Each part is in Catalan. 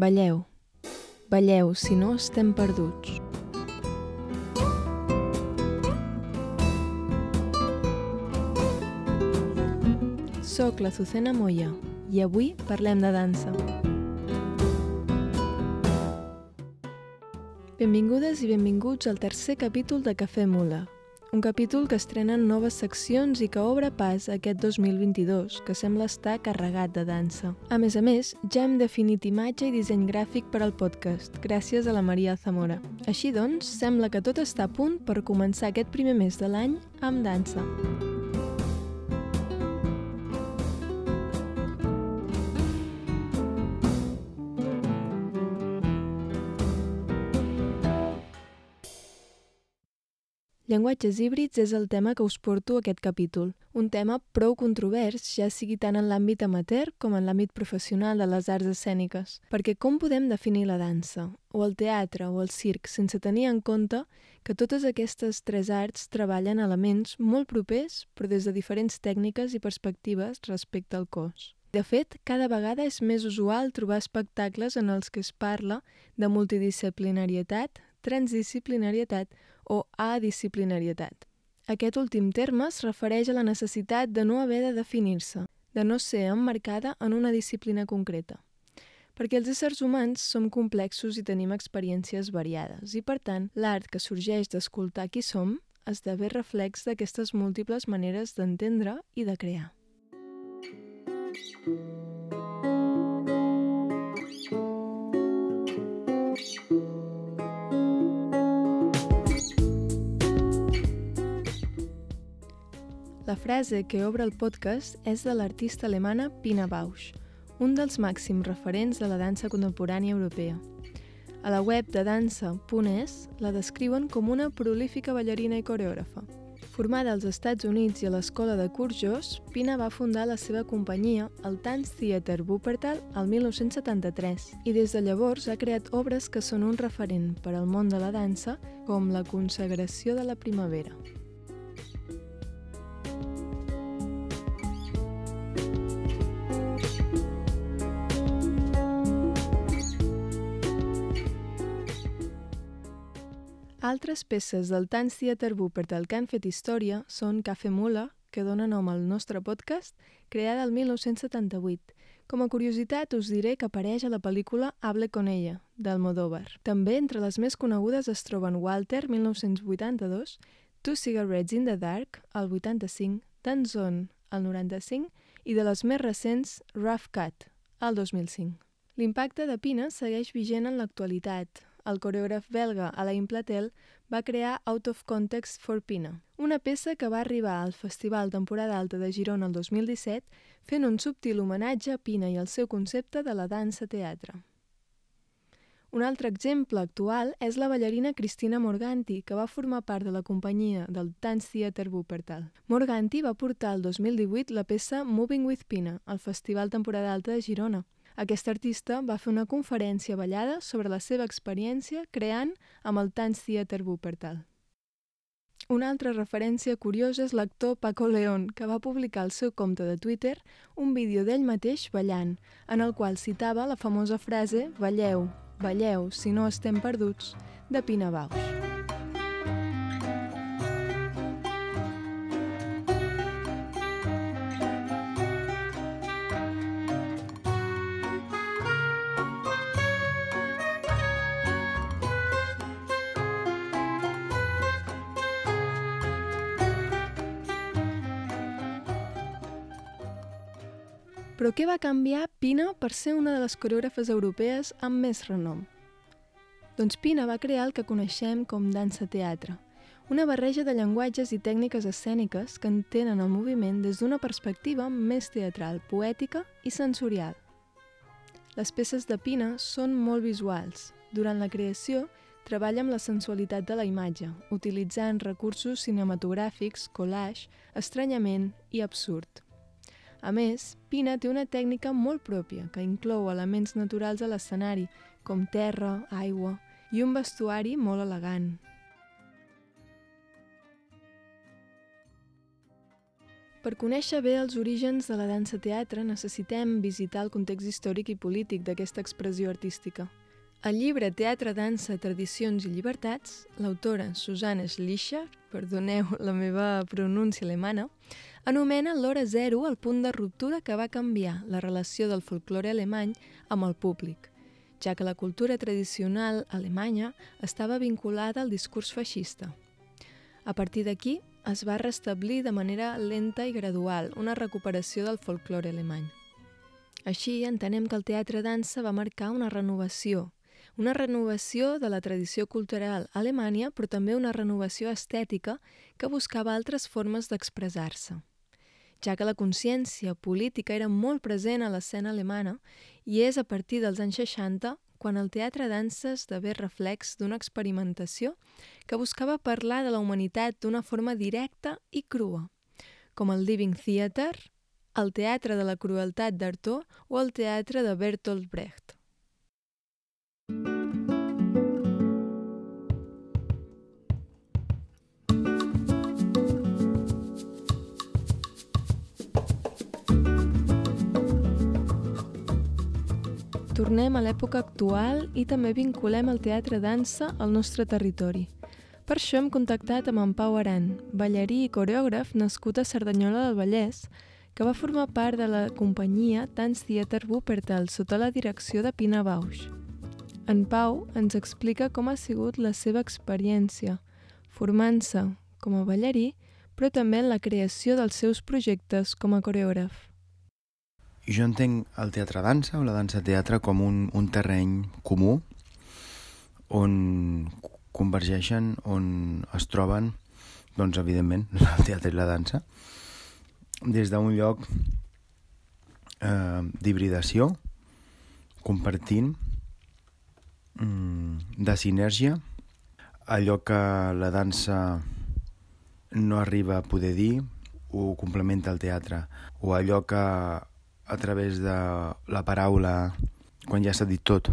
Balleu. Balleu, si no estem perduts. Soc la Zucena Moya i avui parlem de dansa. Benvingudes i benvinguts al tercer capítol de Cafè Mula, un capítol que estrena noves seccions i que obre pas aquest 2022, que sembla estar carregat de dansa. A més a més, ja hem definit imatge i disseny gràfic per al podcast, gràcies a la Maria Zamora. Així doncs, sembla que tot està a punt per començar aquest primer mes de l'any amb dansa. Llenguatges híbrids és el tema que us porto aquest capítol, un tema prou controvers, ja sigui tant en l'àmbit amateur com en l'àmbit professional de les arts escèniques, perquè com podem definir la dansa, o el teatre, o el circ, sense tenir en compte que totes aquestes tres arts treballen elements molt propers, però des de diferents tècniques i perspectives respecte al cos. De fet, cada vegada és més usual trobar espectacles en els que es parla de multidisciplinarietat, transdisciplinarietat o adisciplinarietat. Aquest últim terme es refereix a la necessitat de no haver de definir-se, de no ser emmarcada en una disciplina concreta. Perquè els éssers humans som complexos i tenim experiències variades i, per tant, l'art que sorgeix d'escoltar qui som esdevé reflex d'aquestes múltiples maneres d'entendre i de crear. La frase que obre el podcast és de l'artista alemana Pina Bausch, un dels màxims referents de la dansa contemporània europea. A la web de dansa.es la descriuen com una prolífica ballarina i coreògrafa. Formada als Estats Units i a l'escola de Courgeos, Pina va fundar la seva companyia, el Tanz Theater Wuppertal, el 1973, i des de llavors ha creat obres que són un referent per al món de la dansa, com La consagració de la primavera. Altres peces del Tanz Theater Wuppertal que han fet història són Café Mula, que dona nom al nostre podcast, creada el 1978. Com a curiositat, us diré que apareix a la pel·lícula Hable con ella, d'Almodóvar. També entre les més conegudes es troben Walter, 1982, Two Cigarettes in the Dark, el 85, Danzon, el 95, i de les més recents, Rough Cut, el 2005. L'impacte de Pina segueix vigent en l'actualitat, el coreògraf belga Alain Platel va crear Out of Context for Pina, una peça que va arribar al Festival Temporada Alta de Girona el 2017 fent un subtil homenatge a Pina i al seu concepte de la dansa-teatre. Un altre exemple actual és la ballarina Cristina Morganti, que va formar part de la companyia del Dance Theater Wuppertal. Morganti va portar el 2018 la peça Moving with Pina al Festival Temporada Alta de Girona, aquest artista va fer una conferència ballada sobre la seva experiència creant amb el Tanz Theater Wuppertal. Una altra referència curiosa és l'actor Paco León, que va publicar al seu compte de Twitter un vídeo d'ell mateix ballant, en el qual citava la famosa frase «Balleu, balleu, si no estem perduts», de Pina Bausch. Però què va canviar Pina per ser una de les coreògrafes europees amb més renom? Doncs Pina va crear el que coneixem com dansa-teatre, una barreja de llenguatges i tècniques escèniques que entenen el moviment des d'una perspectiva més teatral, poètica i sensorial. Les peces de Pina són molt visuals. Durant la creació, treballa amb la sensualitat de la imatge, utilitzant recursos cinematogràfics, collage, estranyament i absurd. A més, Pina té una tècnica molt pròpia que inclou elements naturals a l'escenari, com terra, aigua i un vestuari molt elegant. Per conèixer bé els orígens de la dansa-teatre necessitem visitar el context històric i polític d'aquesta expressió artística. Al llibre Teatre, dansa, tradicions i llibertats, l'autora Susanne Schlicher, perdoneu la meva pronúncia alemana, anomena l'hora zero el punt de ruptura que va canviar la relació del folklore alemany amb el públic, ja que la cultura tradicional alemanya estava vinculada al discurs feixista. A partir d'aquí, es va restablir de manera lenta i gradual una recuperació del folklore alemany. Així, entenem que el teatre dansa va marcar una renovació, una renovació de la tradició cultural a Alemanya, però també una renovació estètica que buscava altres formes d'expressar-se ja que la consciència política era molt present a l'escena alemana i és a partir dels anys 60 quan el teatre dansa esdevé reflex d'una experimentació que buscava parlar de la humanitat d'una forma directa i crua, com el Living Theater, el teatre de la crueltat d'Artaud o el teatre de Bertolt Brecht. Tornem a l'època actual i també vinculem el teatre-dansa al nostre territori. Per això hem contactat amb en Pau Aran, ballarí i coreògraf nascut a Cerdanyola del Vallès, que va formar part de la companyia Dance Theater Wuppertal sota la direcció de Pina Bausch. En Pau ens explica com ha sigut la seva experiència, formant-se com a ballarí, però també en la creació dels seus projectes com a coreògraf. Jo entenc el teatre-dansa o la dansa-teatre com un, un terreny comú on convergeixen, on es troben, doncs, evidentment, el teatre i la dansa, des d'un lloc eh, d'hibridació, compartint, de sinergia, allò que la dansa no arriba a poder dir, ho complementa el teatre, o allò que a través de la paraula, quan ja s'ha dit tot,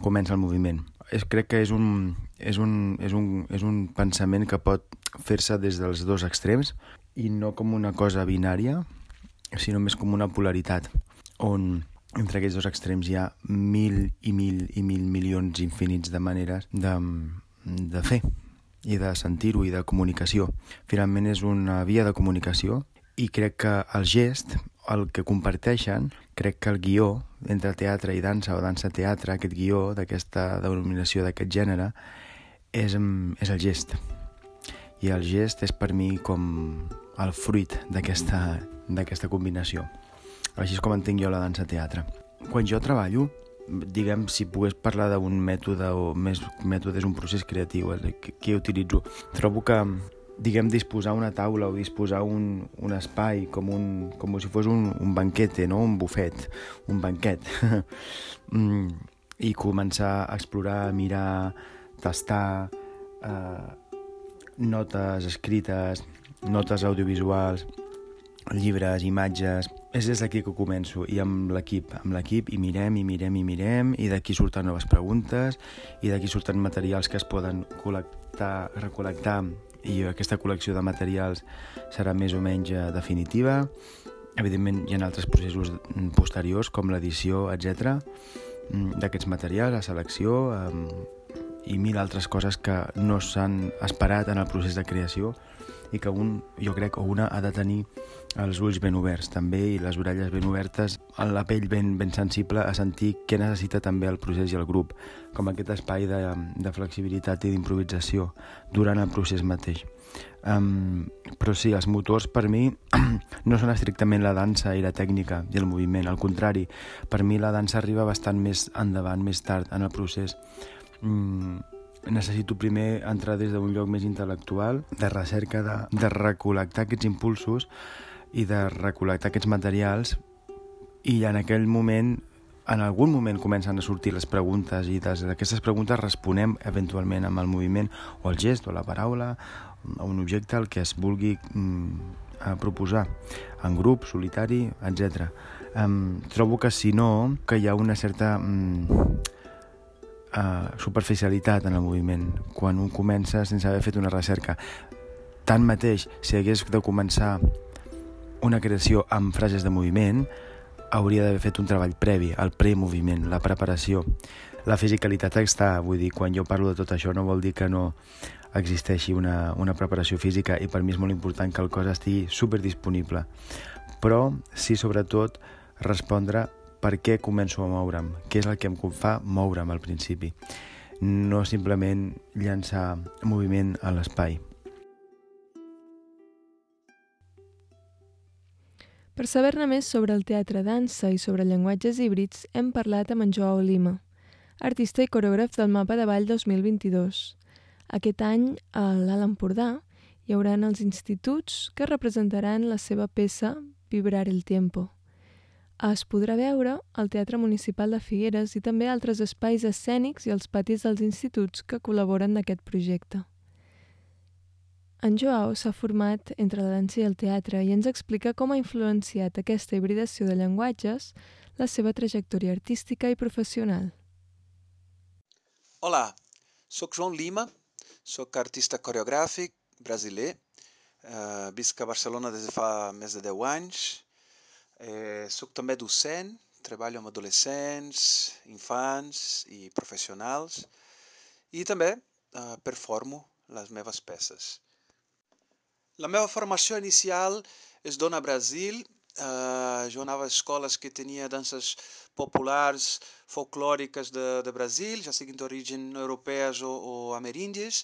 comença el moviment. És, crec que és un, és, un, és, un, és un pensament que pot fer-se des dels dos extrems i no com una cosa binària, sinó més com una polaritat, on entre aquests dos extrems hi ha mil i mil i mil milions infinits de maneres de, de fer i de sentir-ho i de comunicació. Finalment és una via de comunicació i crec que el gest el que comparteixen, crec que el guió entre teatre i dansa o dansa-teatre, aquest guió d'aquesta denominació d'aquest gènere, és, és el gest. I el gest és per mi com el fruit d'aquesta combinació. Així és com entenc jo la dansa-teatre. Quan jo treballo, diguem, si pogués parlar d'un mètode o més mètode és un procés creatiu, que, que utilitzo, trobo que diguem, disposar una taula o disposar un, un espai com, un, com si fos un, un banquete, no? un bufet, un banquet. mm, I començar a explorar, a mirar, tastar, eh, notes escrites, notes audiovisuals, llibres, imatges... És des d'aquí que començo, i amb l'equip, amb l'equip, i mirem, i mirem, i mirem, i d'aquí surten noves preguntes, i d'aquí surten materials que es poden col·lectar, recol·lectar i aquesta col·lecció de materials serà més o menys eh, definitiva. Evidentment hi ha altres processos posteriors com l'edició, etc mm, d'aquests materials, la selecció i mil altres coses que no s'han esperat en el procés de creació i que un, jo crec, o una ha de tenir els ulls ben oberts també i les orelles ben obertes, la pell ben, ben sensible a sentir què necessita també el procés i el grup, com aquest espai de, de flexibilitat i d'improvisació durant el procés mateix. Um, però sí, els motors per mi no són estrictament la dansa i la tècnica i el moviment, al contrari, per mi la dansa arriba bastant més endavant, més tard en el procés. Mm, necessito primer entrar des d'un lloc més intel·lectual, de recerca, de, de recol·lectar aquests impulsos i de recol·lectar aquests materials i en aquell moment en algun moment comencen a sortir les preguntes i des d'aquestes preguntes responem eventualment amb el moviment o el gest o la paraula o un objecte el que es vulgui mm, a proposar en grup, solitari, etc. Um, trobo que si no, que hi ha una certa mm, uh, superficialitat en el moviment quan un comença sense haver fet una recerca. Tanmateix, si hagués de començar una creació amb frases de moviment, hauria d'haver fet un treball previ, el premoviment, la preparació. La fisicalitat està, vull dir, quan jo parlo de tot això no vol dir que no existeixi una, una preparació física i per mi és molt important que el cos estigui super disponible. Però sí, sobretot, respondre per què començo a moure'm, què és el que em fa moure'm al principi. No simplement llançar moviment a l'espai. Per saber-ne més sobre el teatre dansa i sobre llenguatges híbrids, hem parlat amb en Joao Lima, artista i coreògraf del Mapa de Ball 2022. Aquest any, a l'Alt Empordà, hi haurà els instituts que representaran la seva peça Vibrar el Tiempo. Es podrà veure al Teatre Municipal de Figueres i també altres espais escènics i els patis dels instituts que col·laboren d'aquest projecte. En Joao s'ha format entre la dansa i el teatre i ens explica com ha influenciat aquesta hibridació de llenguatges la seva trajectòria artística i professional. Hola, sóc Joan Lima, sóc artista coreogràfic brasiler, eh, visc a Barcelona des de fa més de 10 anys, eh, sóc també docent, treballo amb adolescents, infants i professionals i també eh, performo les meves peces. La meva formació inicial es dona a Brasil. Uh, jo anava a escoles que tenia danses populars, folclòriques de, de Brasil, ja siguin d'origen europees o, o ameríndies,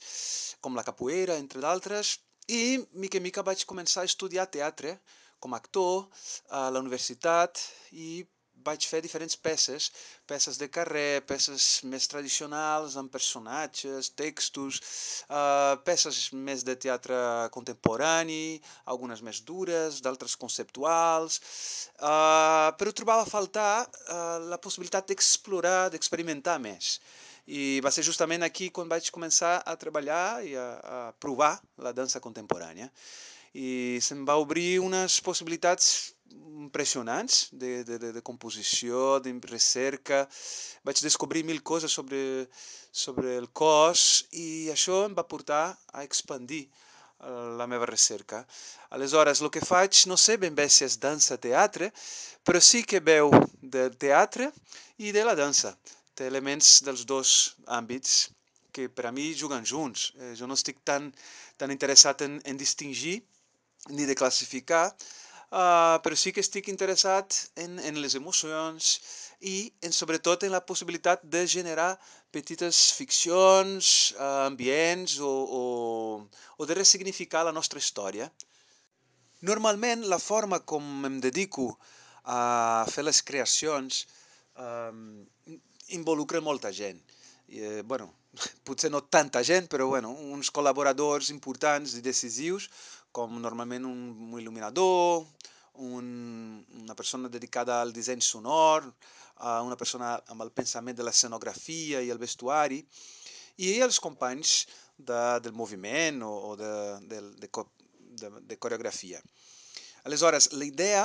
com la capoeira, entre d'altres. I, mica en mica, vaig començar a estudiar teatre com a actor a la universitat i vaig fer diferents peces, peces de carrer, peces més tradicionals, amb personatges, textos, uh, peces més de teatre contemporani, algunes més dures, d'altres conceptuals, uh, però trobava a faltar uh, la possibilitat d'explorar, d'experimentar més. I va ser justament aquí quan vaig començar a treballar i a, a provar la dansa contemporània. I se'm va obrir unes possibilitats impressionants de, de, de, de composició, de recerca. Vaig descobrir mil coses sobre, sobre el cos i això em va portar a expandir eh, la meva recerca. Aleshores, el que faig, no sé ben bé si és dansa-teatre, però sí que veu del teatre i de la dansa. Té elements dels dos àmbits que per a mi juguen junts. Eh, jo no estic tan, tan interessat en, en distingir ni de classificar, Uh, però sí que estic interessat en, en les emocions i en, sobretot en la possibilitat de generar petites ficcions, uh, ambients o, o, o de ressignificar la nostra història. Normalment la forma com em dedico a fer les creacions um, involucra molta gent. I, eh, bueno, potser no tanta gent, però bueno, uns col·laboradors importants i decisius com normalment un, il·luminador, un, una persona dedicada al disseny sonor, uh, una persona amb el pensament de l'escenografia i el vestuari, i els companys de, del moviment o, o de, de, de, de, de coreografia. Aleshores, la idea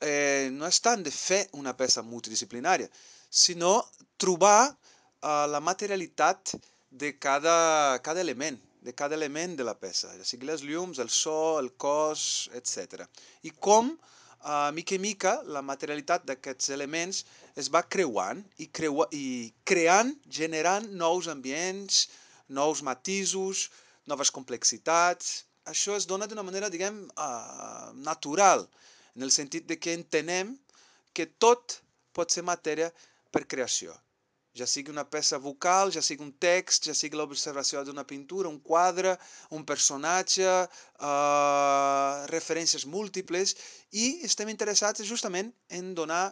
eh, no és tant de fer una peça multidisciplinària, sinó trobar uh, la materialitat de cada, cada element de cada element de la peça, ja sigui les llums, el so, el cos, etc. I com, a mica i mica, la materialitat d'aquests elements es va creuant i, creua, i creant, generant nous ambients, nous matisos, noves complexitats. Això es dona d'una manera, diguem, uh, natural, en el sentit de que entenem que tot pot ser matèria per creació ja sigui una peça vocal, ja sigui un text, ja sigui l'observació d'una pintura, un quadre, un personatge, uh, referències múltiples, i estem interessats justament en donar,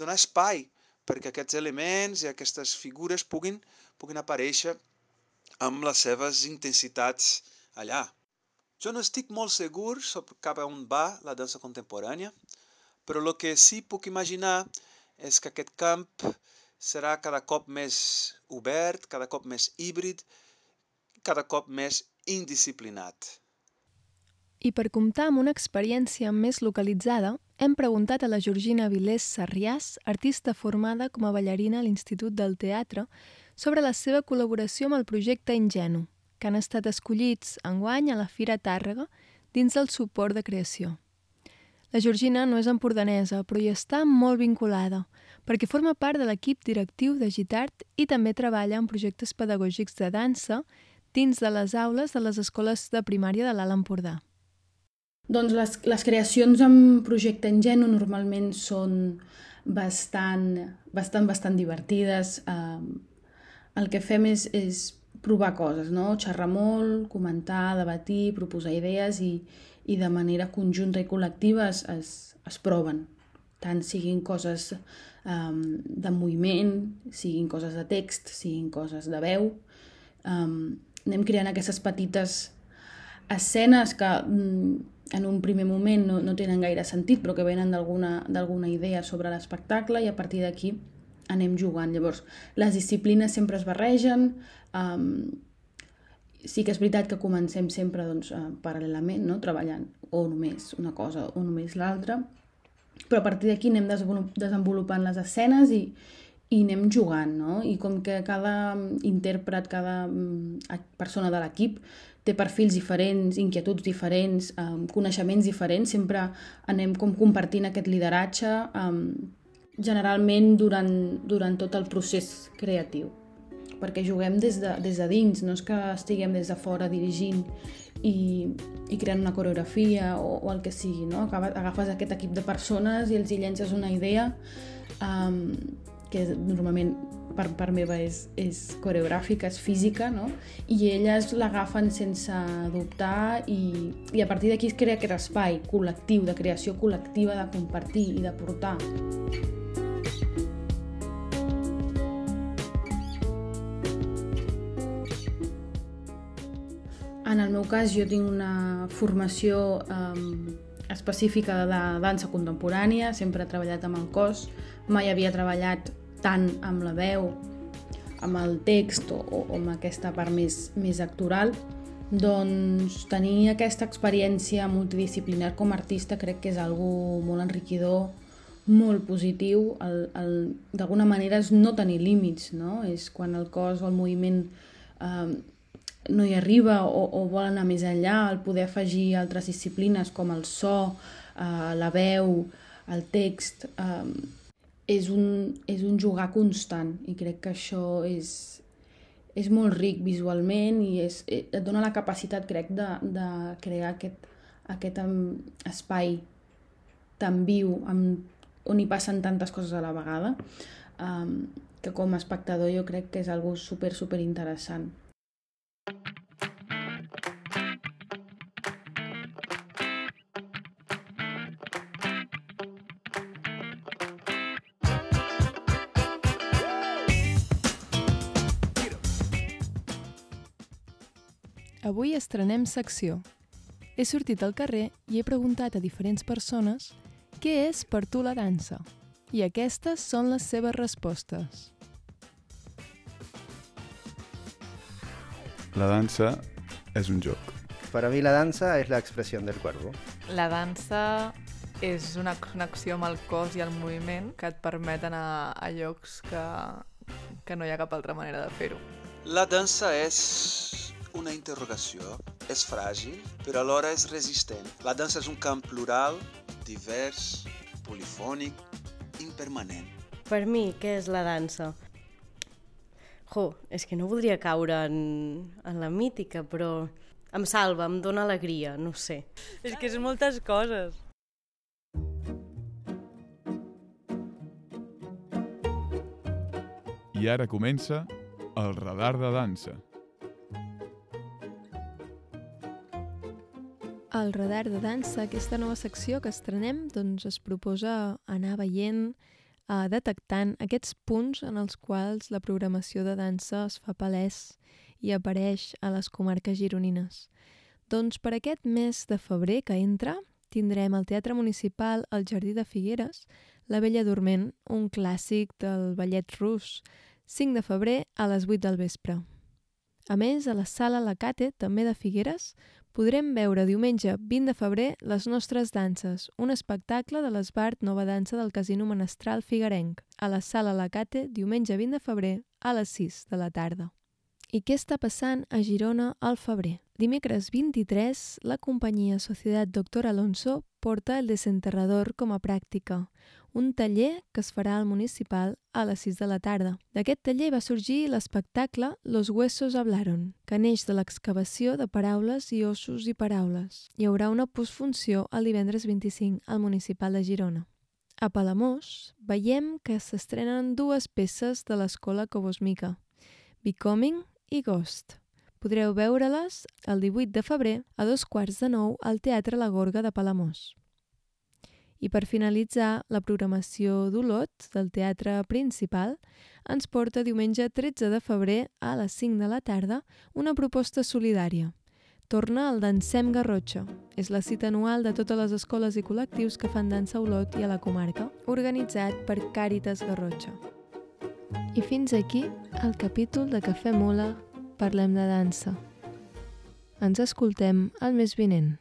donar espai perquè aquests elements i aquestes figures puguin, puguin aparèixer amb les seves intensitats allà. Jo no estic molt segur sobre cap a on va la dansa contemporània, però el que sí puc imaginar és que aquest camp serà cada cop més obert, cada cop més híbrid, cada cop més indisciplinat. I per comptar amb una experiència més localitzada, hem preguntat a la Georgina Vilés Sarriàs, artista formada com a ballarina a l'Institut del Teatre, sobre la seva col·laboració amb el projecte Ingenu, que han estat escollits enguany a la Fira Tàrrega dins del suport de creació. La Georgina no és empordanesa, però hi està molt vinculada, perquè forma part de l'equip directiu de Gitart i també treballa en projectes pedagògics de dansa dins de les aules de les escoles de primària de l'Alt Empordà. Doncs les, les creacions en projecte en geno normalment són bastant, bastant, bastant divertides. Eh, el que fem és, és provar coses, no? xerrar molt, comentar, debatir, proposar idees i, i de manera conjunta i col·lectiva es, es, es proven, tant siguin coses um, de moviment, siguin coses de text, siguin coses de veu. Um, anem creant aquestes petites escenes que um, en un primer moment no, no tenen gaire sentit, però que venen d'alguna idea sobre l'espectacle i a partir d'aquí anem jugant. Llavors, les disciplines sempre es barregen, um, sí que és veritat que comencem sempre doncs, uh, paral·lelament, no? treballant o només una cosa o només l'altra, però a partir d'aquí anem desenvolupant les escenes i, i anem jugant, no? I com que cada intèrpret, cada mm, persona de l'equip té perfils diferents, inquietuds diferents, um, coneixements diferents, sempre anem com compartint aquest lideratge um, generalment durant, durant tot el procés creatiu perquè juguem des de, des de dins, no és que estiguem des de fora dirigint i, i creant una coreografia o, o el que sigui, no? Agafes aquest equip de persones i els hi llences una idea um, que normalment per part meva és, és coreogràfica, és física, no? I elles l'agafen sense dubtar i, i a partir d'aquí es crea aquest espai col·lectiu, de creació col·lectiva, de compartir i de portar. En el meu cas, jo tinc una formació eh, específica de dansa contemporània, sempre he treballat amb el cos, mai havia treballat tant amb la veu, amb el text o, o amb aquesta part més, més actoral, doncs tenir aquesta experiència multidisciplinar com a artista crec que és algo molt enriquidor, molt positiu, d'alguna manera és no tenir límits, no? és quan el cos o el moviment eh, no hi arriba o, o vol anar més enllà, el poder afegir altres disciplines com el so, eh, la veu, el text, eh, és, un, és un jugar constant i crec que això és, és molt ric visualment i és, eh, et dona la capacitat, crec, de, de crear aquest, aquest espai tan viu amb, on hi passen tantes coses a la vegada um, que com a espectador jo crec que és algo super, super interessant. Avui estrenem secció. He sortit al carrer i he preguntat a diferents persones què és per tu la dansa. I aquestes són les seves respostes. La dansa és un joc. Para mí la danza es la expresión del cuerpo. La dansa és una connexió amb el cos i el moviment que et permet anar a llocs que, que no hi ha cap altra manera de fer-ho. La dansa és una interrogació. És fràgil, però alhora és resistent. La dansa és un camp plural, divers, polifònic, impermanent. Per mi, què és la dansa? Jo, és que no voldria caure en, en la mítica, però em salva, em dóna alegria, no sé. És que és moltes coses. I ara comença el radar de dansa. El radar de dansa, aquesta nova secció que estrenem, doncs es proposa anar veient eh, detectant aquests punts en els quals la programació de dansa es fa palès i apareix a les comarques gironines. Doncs per aquest mes de febrer que entra tindrem al Teatre Municipal al Jardí de Figueres La Vella Dorment, un clàssic del ballet rus, 5 de febrer a les 8 del vespre. A més, a la Sala La Cate, també de Figueres, podrem veure diumenge 20 de febrer les nostres danses, un espectacle de l'Esbart Nova Dansa del Casino Menestral Figuerenc, a la Sala Lacate, diumenge 20 de febrer a les 6 de la tarda. I què està passant a Girona al febrer? dimecres 23, la companyia Societat Doctor Alonso porta el desenterrador com a pràctica, un taller que es farà al municipal a les 6 de la tarda. D'aquest taller va sorgir l'espectacle Los huesos hablaron, que neix de l'excavació de paraules i ossos i paraules. Hi haurà una postfunció el divendres 25 al municipal de Girona. A Palamós veiem que s'estrenen dues peces de l'escola Cobosmica, Becoming i Ghost. Podreu veure-les el 18 de febrer a dos quarts de nou al Teatre La Gorga de Palamós. I per finalitzar, la programació d'Olot del Teatre Principal ens porta diumenge 13 de febrer a les 5 de la tarda una proposta solidària. Torna al Dansem Garrotxa. És la cita anual de totes les escoles i col·lectius que fan dansa a Olot i a la comarca, organitzat per Càritas Garrotxa. I fins aquí el capítol de Cafè Mula Parlem de dansa. Ens escoltem el mes vinent.